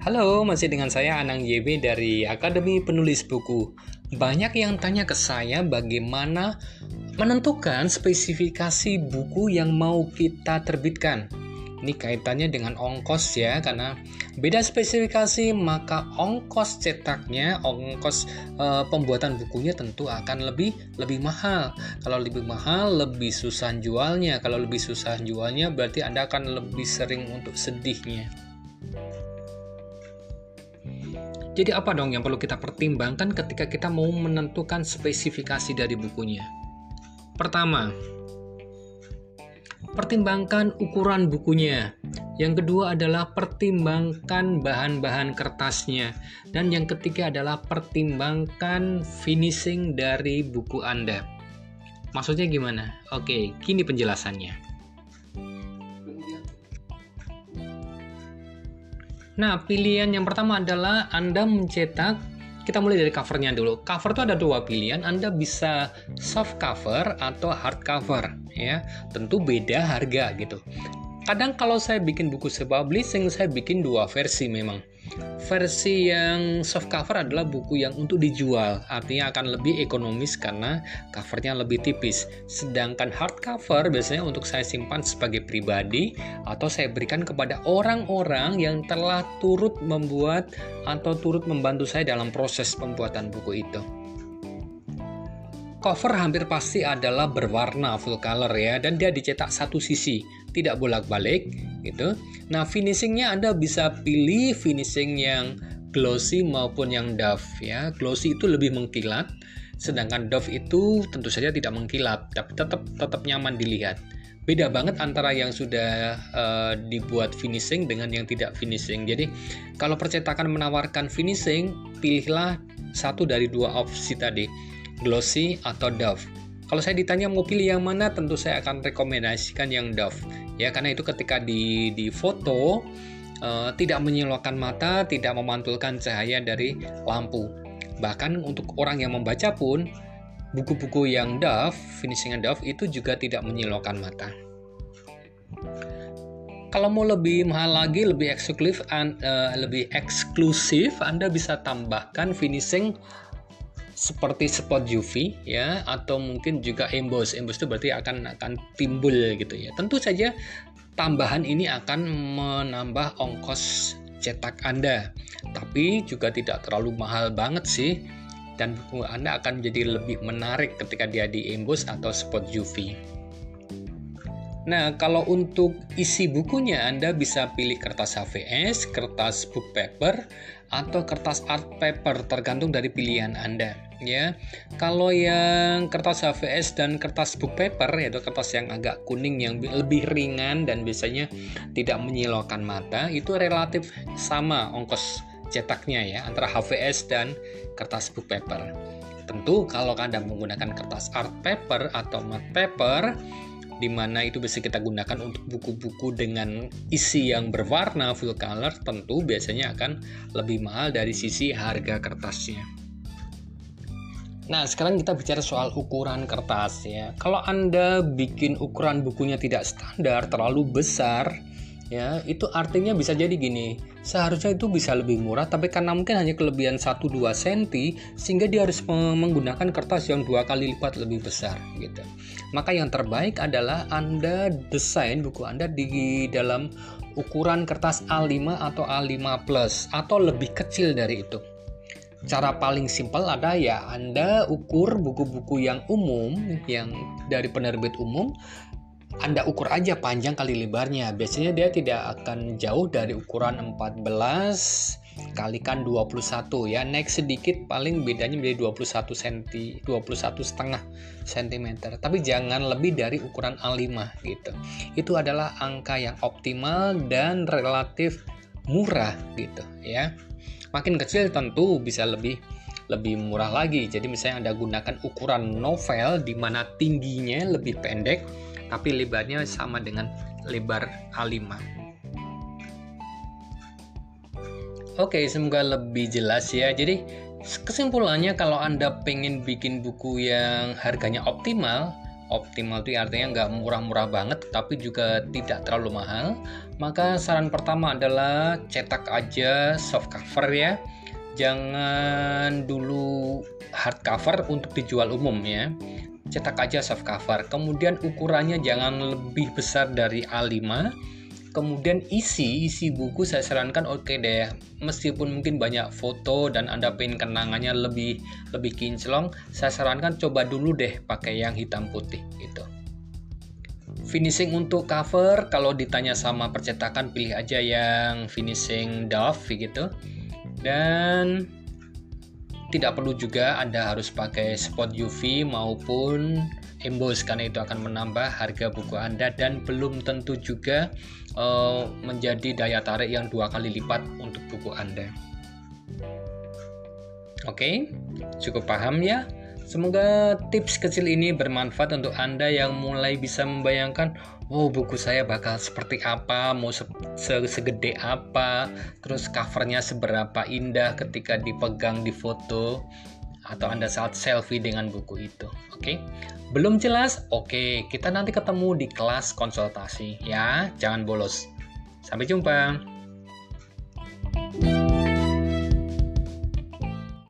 Halo, masih dengan saya Anang YB dari Akademi Penulis Buku. Banyak yang tanya ke saya bagaimana menentukan spesifikasi buku yang mau kita terbitkan. Ini kaitannya dengan ongkos ya, karena beda spesifikasi maka ongkos cetaknya, ongkos e, pembuatan bukunya tentu akan lebih lebih mahal. Kalau lebih mahal, lebih susah jualnya. Kalau lebih susah jualnya, berarti Anda akan lebih sering untuk sedihnya. Jadi apa dong yang perlu kita pertimbangkan ketika kita mau menentukan spesifikasi dari bukunya? Pertama, pertimbangkan ukuran bukunya. Yang kedua adalah pertimbangkan bahan-bahan kertasnya. Dan yang ketiga adalah pertimbangkan finishing dari buku Anda. Maksudnya gimana? Oke, kini penjelasannya. Nah, pilihan yang pertama adalah Anda mencetak kita mulai dari covernya dulu. Cover itu ada dua pilihan. Anda bisa soft cover atau hard cover, ya. Tentu beda harga gitu. Kadang kalau saya bikin buku self-publishing, saya bikin dua versi memang versi yang soft cover adalah buku yang untuk dijual, artinya akan lebih ekonomis karena covernya lebih tipis. Sedangkan hard cover biasanya untuk saya simpan sebagai pribadi atau saya berikan kepada orang-orang yang telah turut membuat atau turut membantu saya dalam proses pembuatan buku itu. Cover hampir pasti adalah berwarna full color ya dan dia dicetak satu sisi, tidak bolak-balik gitu. Nah, finishingnya Anda bisa pilih finishing yang glossy maupun yang dove ya. Glossy itu lebih mengkilat, sedangkan dove itu tentu saja tidak mengkilat, tapi tetap tetap nyaman dilihat. Beda banget antara yang sudah uh, dibuat finishing dengan yang tidak finishing. Jadi, kalau percetakan menawarkan finishing, pilihlah satu dari dua opsi tadi glossy atau Dove. Kalau saya ditanya mau pilih yang mana, tentu saya akan rekomendasikan yang Dove. Ya, karena itu ketika di di foto uh, tidak menyilaukan mata, tidak memantulkan cahaya dari lampu. Bahkan untuk orang yang membaca pun buku-buku yang Dove, finishing Dove itu juga tidak menyilaukan mata. Kalau mau lebih mahal lagi, lebih eksklusif, uh, lebih eksklusif, Anda bisa tambahkan finishing seperti spot UV ya atau mungkin juga emboss. Emboss itu berarti akan akan timbul gitu ya. Tentu saja tambahan ini akan menambah ongkos cetak Anda. Tapi juga tidak terlalu mahal banget sih dan Anda akan jadi lebih menarik ketika dia di emboss atau spot UV. Nah, kalau untuk isi bukunya Anda bisa pilih kertas HVS, kertas book paper, atau kertas art paper tergantung dari pilihan Anda ya. Kalau yang kertas HVS dan kertas book paper yaitu kertas yang agak kuning yang lebih ringan dan biasanya tidak menyilaukan mata itu relatif sama ongkos cetaknya ya antara HVS dan kertas book paper. Tentu kalau Anda menggunakan kertas art paper atau matte paper di mana itu bisa kita gunakan untuk buku-buku dengan isi yang berwarna full color tentu biasanya akan lebih mahal dari sisi harga kertasnya. Nah, sekarang kita bicara soal ukuran kertas ya. Kalau Anda bikin ukuran bukunya tidak standar, terlalu besar, ya itu artinya bisa jadi gini. Seharusnya itu bisa lebih murah tapi karena mungkin hanya kelebihan 1-2 cm sehingga dia harus menggunakan kertas yang dua kali lipat lebih besar gitu. Maka yang terbaik adalah anda desain buku anda di dalam ukuran kertas A5 atau A5 plus atau lebih kecil dari itu. Cara paling simpel ada ya Anda ukur buku-buku yang umum yang dari penerbit umum anda ukur aja panjang kali lebarnya. Biasanya dia tidak akan jauh dari ukuran 14 kalikan 21 ya. Naik sedikit paling bedanya menjadi 21 cm, 21 setengah cm. Tapi jangan lebih dari ukuran A5 gitu. Itu adalah angka yang optimal dan relatif murah gitu ya. Makin kecil tentu bisa lebih lebih murah lagi. Jadi misalnya Anda gunakan ukuran novel di mana tingginya lebih pendek tapi lebarnya sama dengan lebar A5 Oke, semoga lebih jelas ya. Jadi kesimpulannya kalau Anda pengen bikin buku yang harganya optimal, optimal itu artinya nggak murah-murah banget tapi juga tidak terlalu mahal maka saran pertama adalah cetak aja soft cover ya. Jangan dulu hard cover untuk dijual umum ya cetak aja soft cover. Kemudian ukurannya jangan lebih besar dari A5 kemudian isi isi buku saya sarankan oke okay deh meskipun mungkin banyak foto dan anda pengen kenangannya lebih lebih kinclong saya sarankan coba dulu deh pakai yang hitam putih gitu. Finishing untuk cover kalau ditanya sama percetakan pilih aja yang finishing doff gitu. Dan tidak perlu juga Anda harus pakai spot UV maupun emboss karena itu akan menambah harga buku Anda dan belum tentu juga uh, menjadi daya tarik yang dua kali lipat untuk buku Anda. Oke, okay, cukup paham ya? Semoga tips kecil ini bermanfaat untuk Anda yang mulai bisa membayangkan, wow buku saya bakal seperti apa, mau se segede apa, terus covernya seberapa indah ketika dipegang di foto, atau Anda saat selfie dengan buku itu. Oke, okay? belum jelas? Oke, okay, kita nanti ketemu di kelas konsultasi ya, jangan bolos. Sampai jumpa.